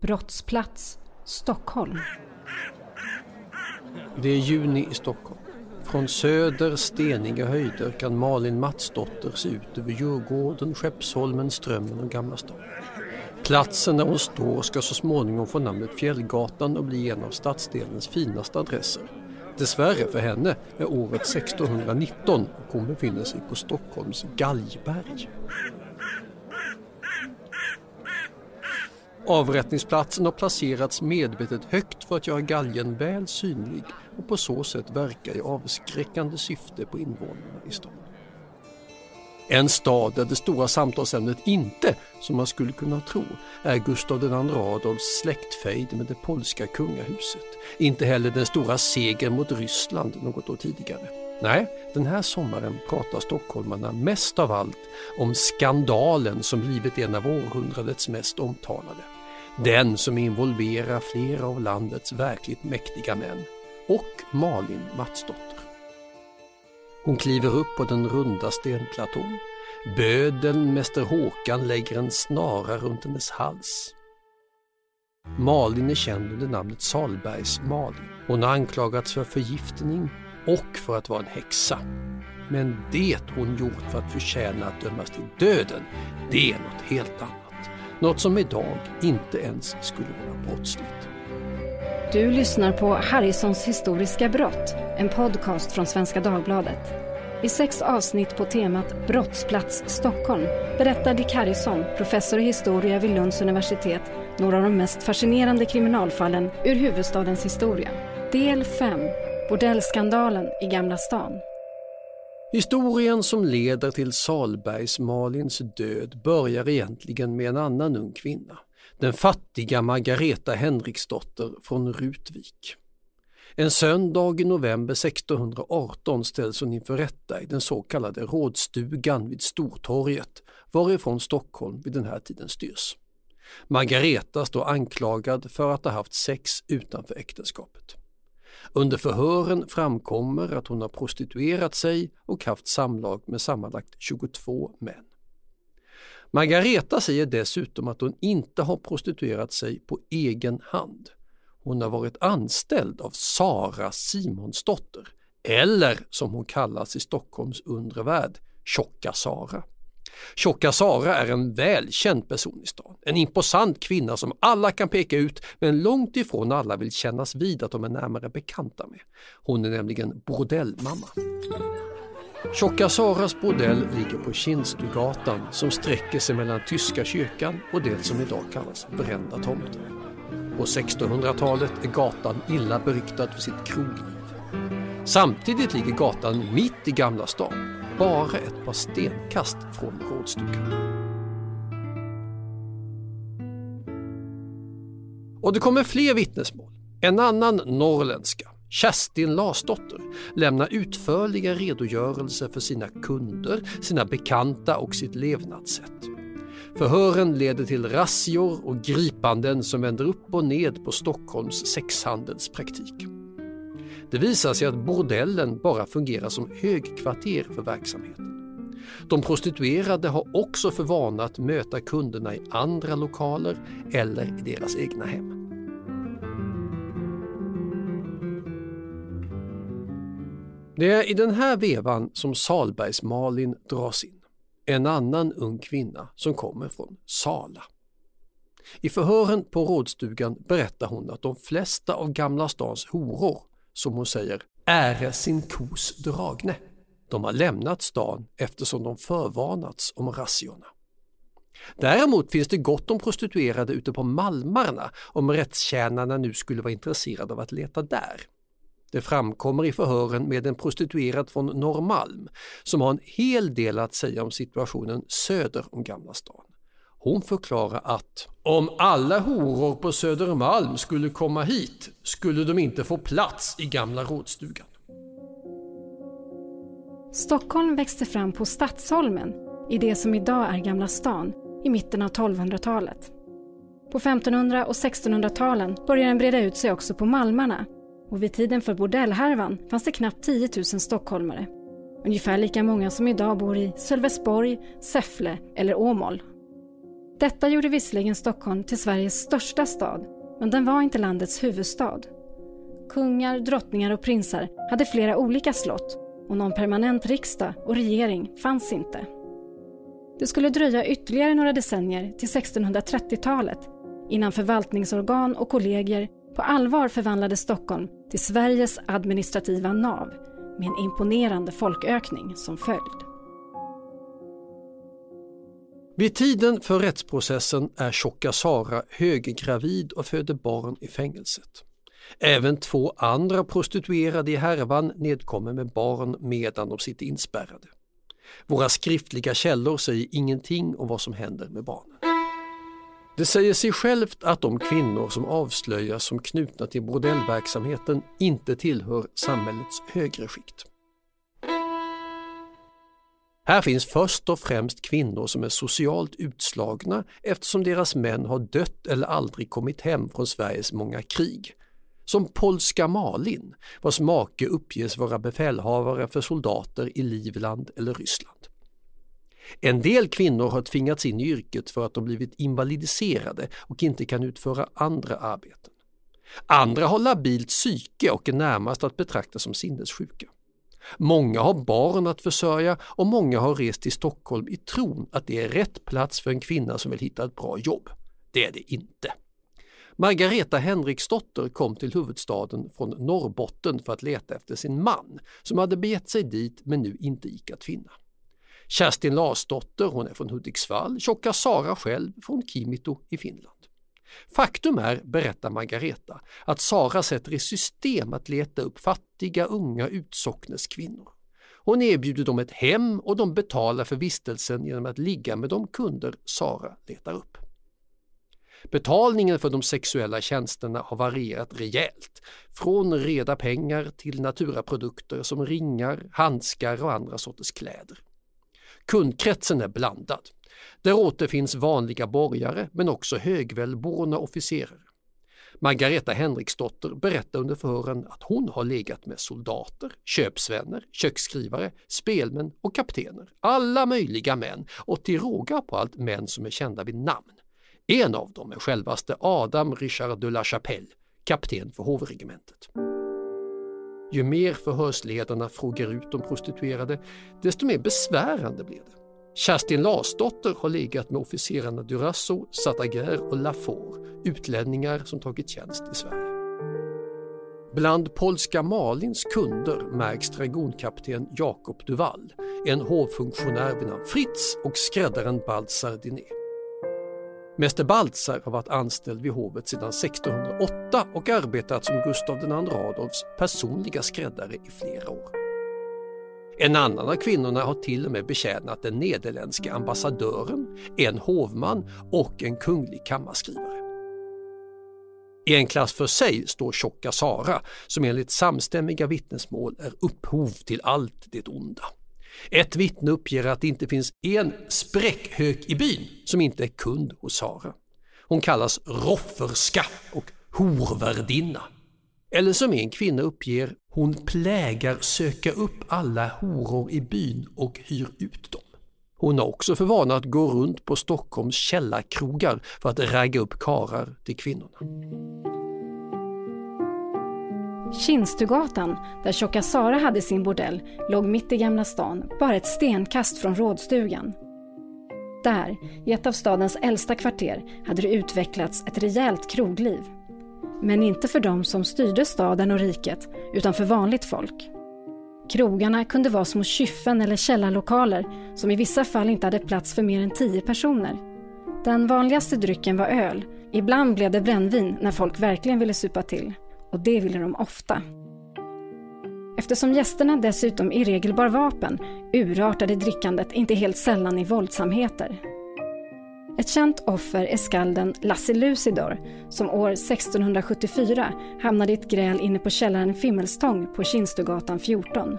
Brottsplats, Stockholm. Det är juni i Stockholm. Från söder steniga höjder kan Malin Matsdotter se ut över Djurgården, Skeppsholmen, Strömmen och Gamla stan. Platsen där hon står ska så småningom få namnet Fjällgatan och bli en av stadsdelens finaste adresser. Dessvärre för henne är året 1619 och hon befinner sig på Stockholms Galgberg. Avrättningsplatsen har placerats medvetet högt för att göra galgen väl synlig och på så sätt verka i avskräckande syfte på invånarna i staden. En stad där det stora samtalsämnet inte, som man skulle kunna tro, är Gustav II Adolfs släktfejd med det polska kungahuset. Inte heller den stora segern mot Ryssland något år tidigare. Nej, den här sommaren pratar stockholmarna mest av allt om skandalen som blivit en av århundradets mest omtalade. Den som involverar flera av landets verkligt mäktiga män och Malin Matsdotter. Hon kliver upp på den runda stenplatån. Bödeln, Mäster Håkan, lägger en snara runt hennes hals. Malin är känd under namnet Salbergs Malin. Hon har anklagats för förgiftning och för att vara en häxa. Men det hon gjort för att förtjäna att dömas till döden, det är något helt annat. Något som idag inte ens skulle vara brottsligt. Du lyssnar på Harrisons historiska brott, en podcast från Svenska Dagbladet. I sex avsnitt på temat Brottsplats Stockholm berättar Dick Harrison, professor i historia vid Lunds universitet, några av de mest fascinerande kriminalfallen ur huvudstadens historia. Del 5 Bordellskandalen i Gamla stan. Historien som leder till Salbergs Malins död börjar egentligen med en annan ung kvinna den fattiga Margareta Henriksdotter från Rutvik. En söndag i november 1618 ställs hon inför rätta i den så kallade rådstugan vid Stortorget varifrån Stockholm vid den här tiden styrs. Margareta står anklagad för att ha haft sex utanför äktenskapet. Under förhören framkommer att hon har prostituerat sig och haft samlag med sammanlagt 22 män. Margareta säger dessutom att hon inte har prostituerat sig på egen hand. Hon har varit anställd av Sara Simonsdotter, eller som hon kallas i Stockholms undre värld, Tjocka Sara. Tjocka Sara är en välkänd person i stan. En imposant kvinna som alla kan peka ut men långt ifrån alla vill kännas vid att de är närmare bekanta med. Hon är nämligen bordellmamma. Tjocka Saras bordell ligger på Kindstugatan som sträcker sig mellan Tyska kyrkan och det som idag kallas Brända tomten. På 1600-talet är gatan illa beryktad för sitt krogliv. Samtidigt ligger gatan mitt i Gamla stan, bara ett par stenkast från rådstugan. Och det kommer fler vittnesmål. En annan norrländska, Kerstin Larsdotter lämnar utförliga redogörelser för sina kunder, sina bekanta och sitt levnadssätt. Förhören leder till razzior och gripanden som vänder upp och ned på Stockholms sexhandelspraktik. Det visar sig att bordellen bara fungerar som högkvarter för verksamheten. De prostituerade har också för vana att möta kunderna i andra lokaler eller i deras egna hem. Det är i den här vevan som Salbergs-Malin dras in. En annan ung kvinna som kommer från Sala. I förhören på rådstugan berättar hon att de flesta av Gamla stans horor, som hon säger, ära sin kos dragne. De har lämnat stan eftersom de förvarnats om razziorna. Däremot finns det gott om prostituerade ute på Malmarna om rättstjänarna nu skulle vara intresserade av att leta där. Det framkommer i förhören med en prostituerad från Norrmalm som har en hel del att säga om situationen söder om Gamla stan. Hon förklarar att om alla horor på Södermalm skulle komma hit skulle de inte få plats i Gamla rådstugan. Stockholm växte fram på Stadsholmen i det som idag är Gamla stan i mitten av 1200-talet. På 1500 och 1600-talen började den breda ut sig också på Malmarna och vid tiden för bordellhärvan fanns det knappt 10 000 stockholmare. Ungefär lika många som idag bor i Sölvesborg, Säffle eller Åmål. Detta gjorde visserligen Stockholm till Sveriges största stad, men den var inte landets huvudstad. Kungar, drottningar och prinsar hade flera olika slott och någon permanent riksdag och regering fanns inte. Det skulle dröja ytterligare några decennier till 1630-talet innan förvaltningsorgan och kollegier på allvar förvandlade Stockholm till Sveriges administrativa nav med en imponerande folkökning som följd. Vid tiden för rättsprocessen är tjocka Sara höggravid och föder barn i fängelset. Även två andra prostituerade i härvan nedkommer med barn medan de sitter inspärrade. Våra skriftliga källor säger ingenting om vad som händer med barnen. Det säger sig självt att de kvinnor som avslöjas som knutna till bordellverksamheten inte tillhör samhällets högre skikt. Här finns först och främst kvinnor som är socialt utslagna eftersom deras män har dött eller aldrig kommit hem från Sveriges många krig. Som polska Malin, vars make uppges vara befälhavare för soldater i Livland eller Ryssland. En del kvinnor har tvingats in i yrket för att de blivit invalidiserade och inte kan utföra andra arbeten. Andra har labilt psyke och är närmast att betrakta som sinnessjuka. Många har barn att försörja och många har rest till Stockholm i tron att det är rätt plats för en kvinna som vill hitta ett bra jobb. Det är det inte. Margareta Henriksdotter kom till huvudstaden från Norrbotten för att leta efter sin man som hade begett sig dit men nu inte gick att finna. Kerstin Larsdotter, hon är från Hudiksvall, tjocka Sara själv från Kimito i Finland. Faktum är, berättar Margareta, att Sara sätter i system att leta upp fattiga unga utsocknes kvinnor. Hon erbjuder dem ett hem och de betalar för vistelsen genom att ligga med de kunder Sara letar upp. Betalningen för de sexuella tjänsterna har varierat rejält, från reda pengar till naturaprodukter som ringar, handskar och andra sorters kläder. Kundkretsen är blandad. Där återfinns vanliga borgare men också högvälborna officerare. Margareta Henriksdotter berättar under förhören att hon har legat med soldater, köpsvänner, köksskrivare, spelmän och kaptener. Alla möjliga män och till råga på allt män som är kända vid namn. En av dem är självaste Adam Richard de la Chapelle, kapten för hovregementet. Ju mer förhörsledarna frågar ut de prostituerade, desto mer besvärande blir det. Kerstin Larsdotter har legat med officerarna Durasso, Sataguer och Lafort, utlänningar som tagit tjänst i Sverige. Bland polska Malins kunder märks dragonkapten Jakob Duvall, en hovfunktionär vid namn Fritz och skräddaren Baltzar Diné. Mäster Baltzar har varit anställd vid hovet sedan 1608 och arbetat som Gustav II Adolfs personliga skräddare i flera år. En annan av kvinnorna har till och med betjänat den nederländska ambassadören, en hovman och en kunglig kammarskrivare. I en klass för sig står tjocka Sara som enligt samstämmiga vittnesmål är upphov till allt det onda. Ett vittne uppger att det inte finns en spräckhök i byn som inte är kund hos Sara. Hon kallas rofferska och horvärdinna. Eller som en kvinna uppger, hon plägar söka upp alla horor i byn och hyr ut dem. Hon har också för vana att gå runt på Stockholms källarkrogar för att ragga upp karar till kvinnorna. Kinstugatan, där tjocka Sara hade sin bordell, låg mitt i Gamla stan, bara ett stenkast från rådstugan. Där, i ett av stadens äldsta kvarter, hade det utvecklats ett rejält krogliv. Men inte för de som styrde staden och riket, utan för vanligt folk. Krogarna kunde vara små kyffen eller källarlokaler som i vissa fall inte hade plats för mer än tio personer. Den vanligaste drycken var öl. Ibland blev det brännvin när folk verkligen ville supa till. Och det ville de ofta. Eftersom gästerna dessutom i regel bar vapen urartade drickandet inte helt sällan i våldsamheter. Ett känt offer är skalden Lasse Lucidor som år 1674 hamnade i ett gräl inne på källaren Fimmelstång på Kinstugatan 14.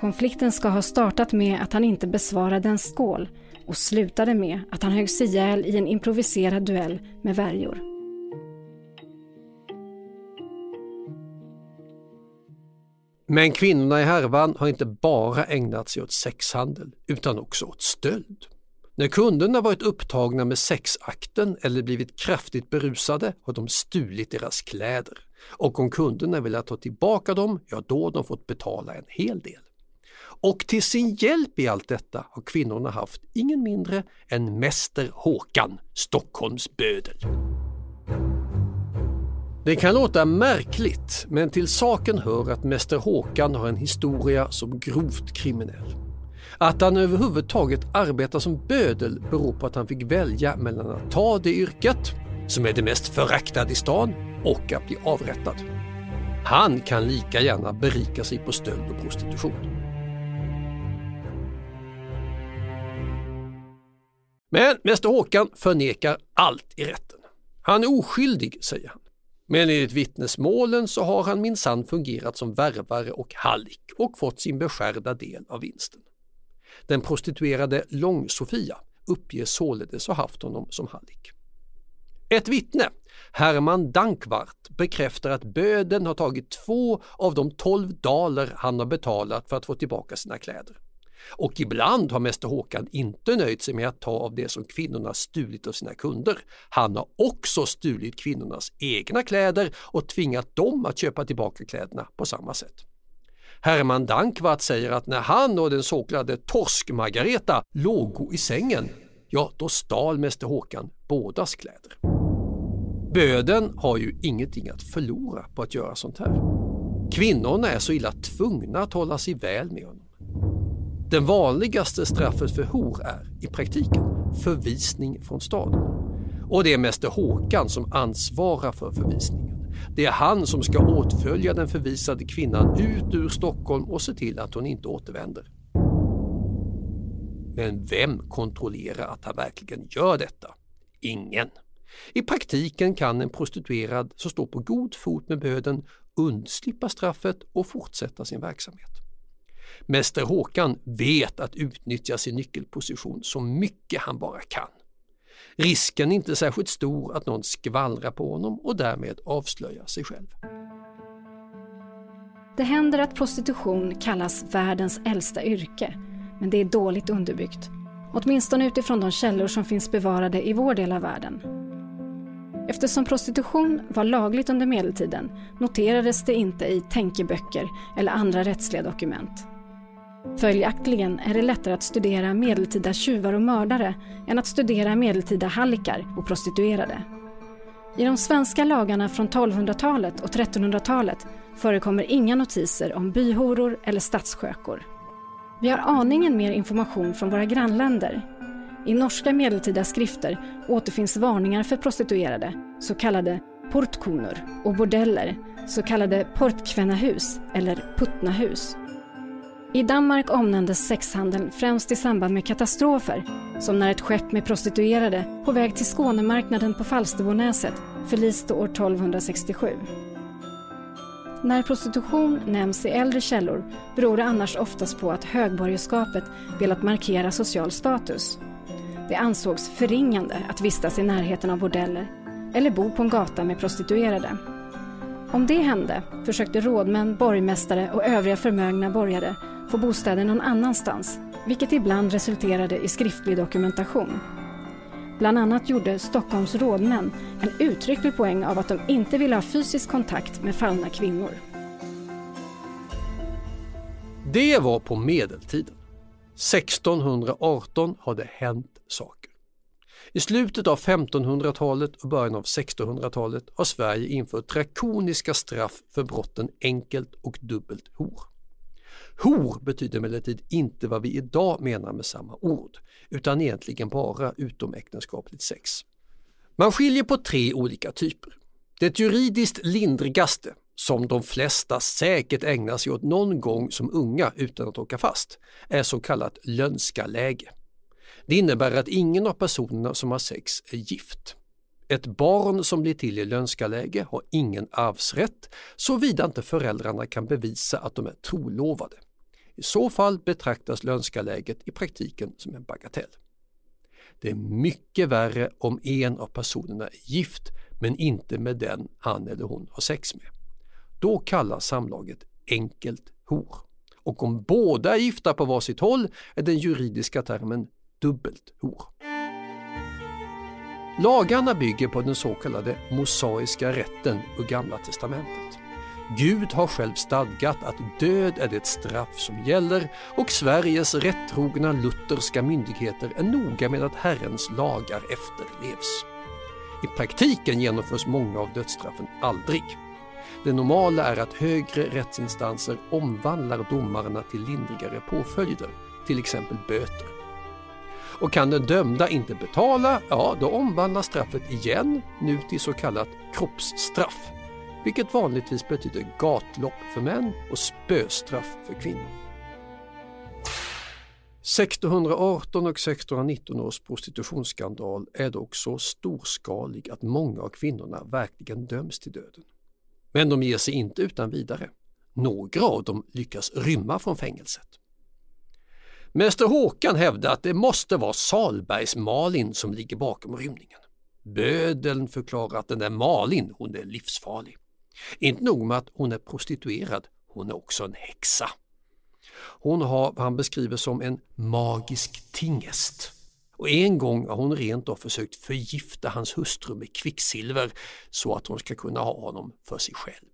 Konflikten ska ha startat med att han inte besvarade en skål och slutade med att han höggs ihjäl i en improviserad duell med värjor. Men kvinnorna i härvan har inte bara ägnat sig åt sexhandel utan också åt stöld. När kunderna varit upptagna med sexakten eller blivit kraftigt berusade har de stulit deras kläder. Och om kunderna vill ta tillbaka dem, ja då har de fått betala en hel del. Och till sin hjälp i allt detta har kvinnorna haft ingen mindre än Mäster Håkan, Stockholms bödel. Det kan låta märkligt, men till saken hör att Mäster Håkan har en historia som grovt kriminell. Att han överhuvudtaget arbetar som bödel beror på att han fick välja mellan att ta det yrket, som är det mest föraktade i stan, och att bli avrättad. Han kan lika gärna berika sig på stöld och prostitution. Men Mäster Håkan förnekar allt i rätten. Han är oskyldig, säger han. Men enligt vittnesmålen så har han minsann fungerat som värvare och hallick och fått sin beskärda del av vinsten. Den prostituerade Lång-Sofia uppger således ha haft honom som hallick. Ett vittne, Herman Dankvart, bekräftar att böden har tagit två av de tolv daler han har betalat för att få tillbaka sina kläder. Och ibland har Mäster Håkan inte nöjt sig med att ta av det som kvinnorna stulit av sina kunder. Han har också stulit kvinnornas egna kläder och tvingat dem att köpa tillbaka kläderna på samma sätt. Herman Dankvart säger att när han och den så kallade Torsk-Margareta låg i sängen, ja då stal Mäster Håkan bådas kläder. Böden har ju ingenting att förlora på att göra sånt här. Kvinnorna är så illa tvungna att hålla sig väl med honom. Den vanligaste straffet för hor är i praktiken förvisning från staden. Och det är Mäster Håkan som ansvarar för förvisningen. Det är han som ska åtfölja den förvisade kvinnan ut ur Stockholm och se till att hon inte återvänder. Men vem kontrollerar att han verkligen gör detta? Ingen. I praktiken kan en prostituerad som står på god fot med böden undslippa straffet och fortsätta sin verksamhet. Mäster Håkan vet att utnyttja sin nyckelposition så mycket han bara kan. Risken är inte särskilt stor att någon skvallrar på honom och därmed avslöjar sig själv. Det händer att prostitution kallas världens äldsta yrke, men det är dåligt underbyggt. Åtminstone utifrån de källor som finns bevarade i vår del av världen. Eftersom prostitution var lagligt under medeltiden noterades det inte i tänkeböcker eller andra rättsliga dokument. Följaktligen är det lättare att studera medeltida tjuvar och mördare än att studera medeltida hallickar och prostituerade. I de svenska lagarna från 1200-talet och 1300-talet förekommer inga notiser om byhoror eller stadsskökor. Vi har aningen mer information från våra grannländer. I norska medeltida skrifter återfinns varningar för prostituerade, så kallade portkonor, och bordeller, så kallade portkvennahus eller puttnahus. I Danmark omnämndes sexhandeln främst i samband med katastrofer, som när ett skepp med prostituerade på väg till Skånemarknaden på Falsterbonäset förliste år 1267. När prostitution nämns i äldre källor beror det annars oftast på att högborgerskapet velat markera social status. Det ansågs förringande att vistas i närheten av bordeller eller bo på en gata med prostituerade. Om det hände försökte rådmän, borgmästare och övriga förmögna borgare få bostäder någon annanstans, vilket ibland resulterade i skriftlig dokumentation. Bland annat gjorde Stockholms rådmän en uttrycklig poäng av att de inte ville ha fysisk kontakt med fallna kvinnor. Det var på medeltiden. 1618 har det hänt saker. I slutet av 1500-talet och början av 1600-talet har Sverige infört drakoniska straff för brotten enkelt och dubbelt hor. Hor betyder emellertid inte vad vi idag menar med samma ord, utan egentligen bara utomäktenskapligt sex. Man skiljer på tre olika typer. Det juridiskt lindrigaste, som de flesta säkert ägnar sig åt någon gång som unga utan att åka fast, är så kallat lönskaläge. Det innebär att ingen av personerna som har sex är gift. Ett barn som blir till i lönskaläge har ingen arvsrätt såvida inte föräldrarna kan bevisa att de är trolovade. I så fall betraktas lönskaläget i praktiken som en bagatell. Det är mycket värre om en av personerna är gift men inte med den han eller hon har sex med. Då kallas samlaget enkelt hor. Och om båda är gifta på varsitt håll är den juridiska termen dubbelt hor. Lagarna bygger på den så kallade mosaiska rätten ur Gamla testamentet. Gud har själv stadgat att död är det straff som gäller och Sveriges rättrogna lutherska myndigheter är noga med att Herrens lagar efterlevs. I praktiken genomförs många av dödsstraffen aldrig. Det normala är att högre rättsinstanser omvandlar domarna till lindrigare påföljder, till exempel böter. Och kan den dömda inte betala, ja då omvandlas straffet igen, nu till så kallat kroppsstraff, vilket vanligtvis betyder gatlopp för män och spöstraff för kvinnor. 1618 och 1619 års prostitutionsskandal är dock så storskalig att många av kvinnorna verkligen döms till döden. Men de ger sig inte utan vidare. Några av dem lyckas rymma från fängelset. Mäster Håkan hävdar att det måste vara Salbergs Malin som ligger bakom rymningen. Bödeln förklarar att den där Malin, hon är livsfarlig. Inte nog med att hon är prostituerad, hon är också en häxa. Hon har vad han beskriver som en magisk tingest. Och en gång har hon rent av försökt förgifta hans hustru med kvicksilver så att hon ska kunna ha honom för sig själv.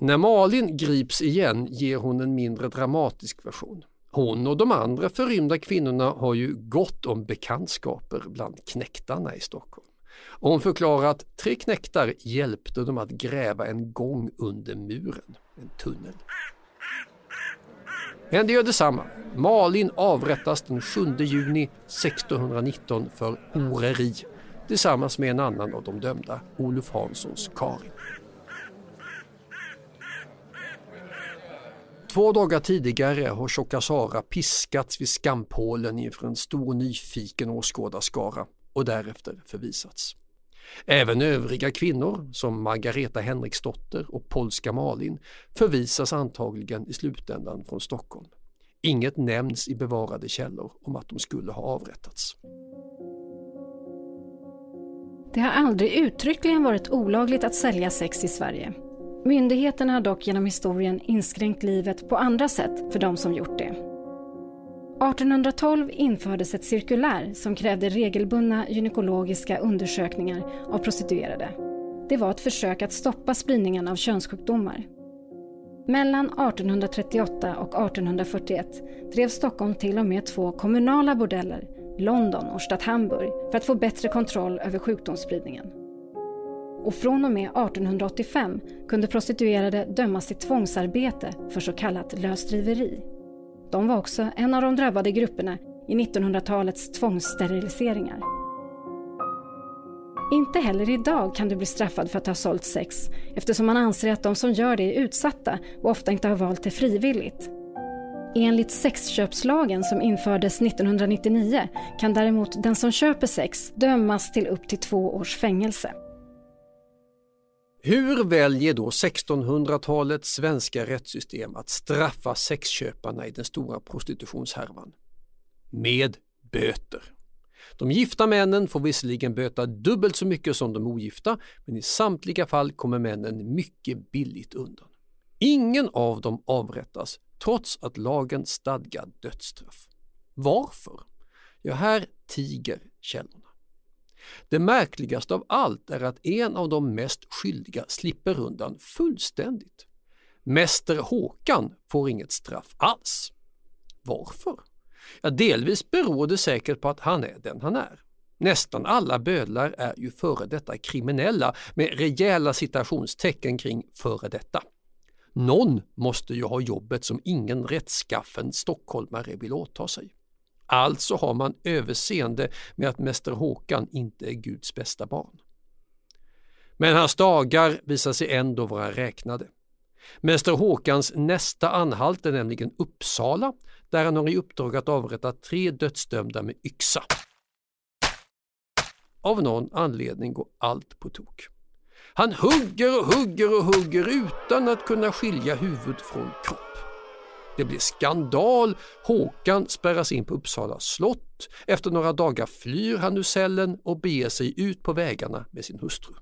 När Malin grips igen ger hon en mindre dramatisk version. Hon och de andra förrymda kvinnorna har ju gott om bekantskaper bland knäktarna i Stockholm. Och hon förklarar att tre knäktar hjälpte dem att gräva en gång under muren, en tunnel. Men det gör detsamma. Malin avrättas den 7 juni 1619 för oreri tillsammans med en annan av de dömda, Olof Hanssons Karin. Två dagar tidigare har tjocka Sara piskats vid skampålen inför en stor nyfiken åskådarskara och därefter förvisats. Även övriga kvinnor som Margareta Henriksdotter och polska Malin förvisas antagligen i slutändan från Stockholm. Inget nämns i bevarade källor om att de skulle ha avrättats. Det har aldrig uttryckligen varit olagligt att sälja sex i Sverige. Myndigheterna har dock genom historien inskränkt livet på andra sätt för de som gjort det. 1812 infördes ett cirkulär som krävde regelbundna gynekologiska undersökningar av prostituerade. Det var ett försök att stoppa spridningen av könssjukdomar. Mellan 1838 och 1841 drev Stockholm till och med två kommunala bordeller, London och Stadt Hamburg, för att få bättre kontroll över sjukdomsspridningen. Och från och med 1885 kunde prostituerade dömas till tvångsarbete för så kallat lösdriveri. De var också en av de drabbade grupperna i 1900-talets tvångssteriliseringar. Inte heller idag kan du bli straffad för att ha sålt sex eftersom man anser att de som gör det är utsatta och ofta inte har valt det frivilligt. Enligt sexköpslagen som infördes 1999 kan däremot den som köper sex dömas till upp till två års fängelse. Hur väljer då 1600-talets svenska rättssystem att straffa sexköparna i den stora prostitutionshärvan? Med böter. De gifta männen får visserligen böta dubbelt så mycket som de ogifta, men i samtliga fall kommer männen mycket billigt undan. Ingen av dem avrättas trots att lagen stadgar dödsstraff. Varför? Ja, här tiger källorna. Det märkligaste av allt är att en av de mest skyldiga slipper undan fullständigt. Mäster Håkan får inget straff alls. Varför? Ja, delvis beror det säkert på att han är den han är. Nästan alla bödlar är ju före detta kriminella med rejäla citationstecken kring före detta. Någon måste ju ha jobbet som ingen rättskaffen stockholmare vill åta sig. Alltså har man överseende med att Mäster Håkan inte är Guds bästa barn. Men hans dagar visar sig ändå vara räknade. Mäster Håkans nästa anhalt är nämligen Uppsala där han har i uppdrag att avrätta tre dödsdömda med yxa. Av någon anledning går allt på tok. Han hugger och hugger och hugger utan att kunna skilja huvud från kropp. Det blir skandal. Håkan spärras in på Uppsala slott. Efter några dagar flyr han ur cellen och beger sig ut på vägarna med sin hustru.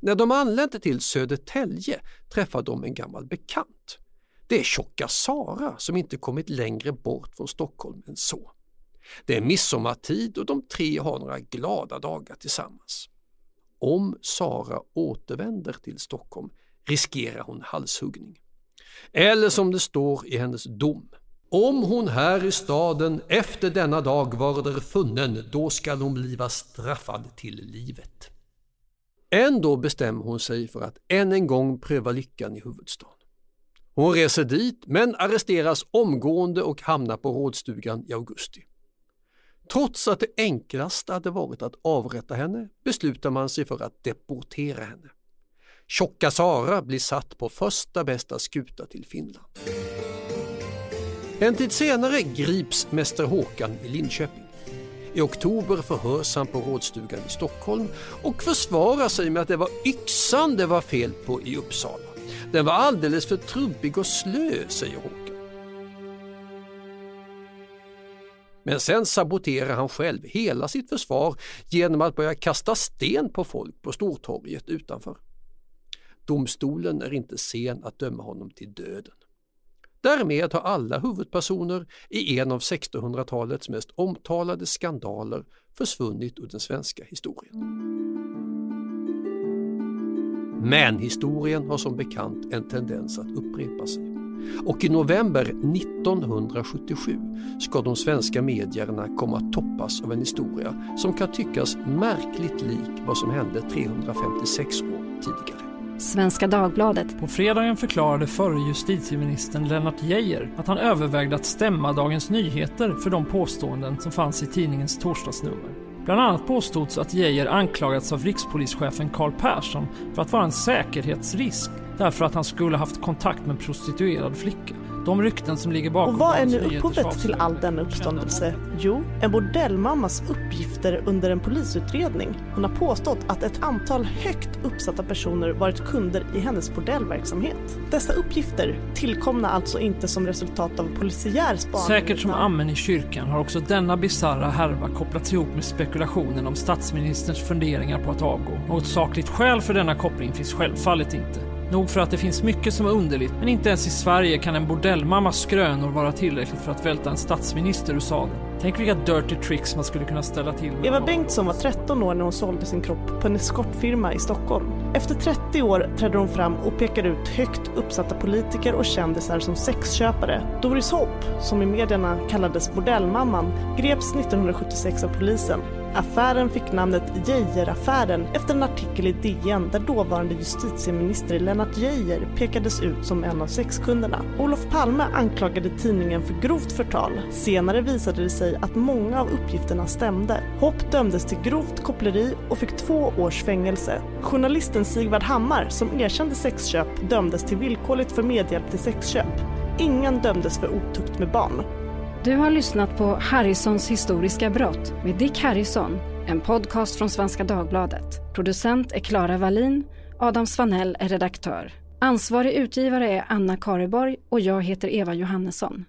När de anlände till Södertälje träffar de en gammal bekant. Det är tjocka Sara som inte kommit längre bort från Stockholm än så. Det är midsommartid och de tre har några glada dagar tillsammans. Om Sara återvänder till Stockholm riskerar hon halshuggning. Eller som det står i hennes dom. Om hon här i staden efter denna dag varder funnen, då skall hon bliva straffad till livet. Ändå bestämmer hon sig för att än en gång pröva lyckan i huvudstaden. Hon reser dit men arresteras omgående och hamnar på rådstugan i augusti. Trots att det enklaste hade varit att avrätta henne beslutar man sig för att deportera henne. Tjocka Sara blir satt på första bästa skuta till Finland. En tid senare grips Mäster Håkan i Linköping. I oktober förhörs han på rådstugan i Stockholm och försvarar sig med att det var yxan det var fel på i Uppsala. Den var alldeles för trubbig och slö, säger Håkan. Men sen saboterar han själv hela sitt försvar genom att börja kasta sten på folk på Stortorget utanför. Domstolen är inte sen att döma honom till döden. Därmed har alla huvudpersoner i en av 1600-talets mest omtalade skandaler försvunnit ur den svenska historien. Men historien har som bekant en tendens att upprepa sig. Och i november 1977 ska de svenska medierna komma att toppas av en historia som kan tyckas märkligt lik vad som hände 356 år tidigare. Svenska Dagbladet. På fredagen förklarade förre justitieministern Lennart Geijer att han övervägde att stämma Dagens Nyheter för de påståenden som fanns i tidningens torsdagsnummer. Bland annat påstods att Geijer anklagats av rikspolischefen Carl Persson för att vara en säkerhetsrisk därför att han skulle haft kontakt med prostituerad flicka. De rykten som ligger bakom Och vad är nu upphovet till all denna uppståndelse? Jo, en bordellmammas uppgifter under en polisutredning. Hon har påstått att ett antal högt uppsatta personer varit kunder i hennes bordellverksamhet. Dessa uppgifter tillkomna alltså inte som resultat av polisiär spaning. Säkert som amen i kyrkan har också denna bisarra härva kopplats ihop med spekulationen om statsministerns funderingar på att avgå. Något sakligt skäl för denna koppling finns självfallet inte. Nog för att det finns mycket som är underligt, men inte ens i Sverige kan en bordellmammas skrönor vara tillräckligt för att välta en statsminister ur sadeln. Tänk vilka dirty tricks man skulle kunna ställa till med. Eva Bengtsson var 13 år när hon sålde sin kropp på en eskortfirma i Stockholm. Efter 30 år trädde hon fram och pekade ut högt uppsatta politiker och kändisar som sexköpare. Doris Hopp, som i medierna kallades bordellmamman, greps 1976 av polisen. Affären fick namnet Geijeraffären efter en artikel i DN där dåvarande justitieminister Lennart Geijer pekades ut som en av sexkunderna. Olof Palme anklagade tidningen för grovt förtal. Senare visade det sig att många av uppgifterna stämde. Hopp dömdes till grovt koppleri och fick två års fängelse. Journalisten Sigvard Hammar, som erkände sexköp, dömdes till villkorligt för medhjälp till sexköp. Ingen dömdes för otukt med barn. Du har lyssnat på Harrisons historiska brott med Dick Harrison, en podcast från Svenska Dagbladet. Producent är Klara Wallin, Adam Svanell är redaktör. Ansvarig utgivare är Anna Kareborg och jag heter Eva Johannesson.